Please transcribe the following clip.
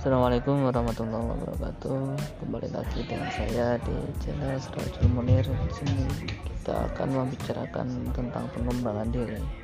Assalamualaikum warahmatullahi wabarakatuh. Kembali lagi dengan saya di channel Serajul Munir. Di sini kita akan membicarakan tentang pengembangan diri.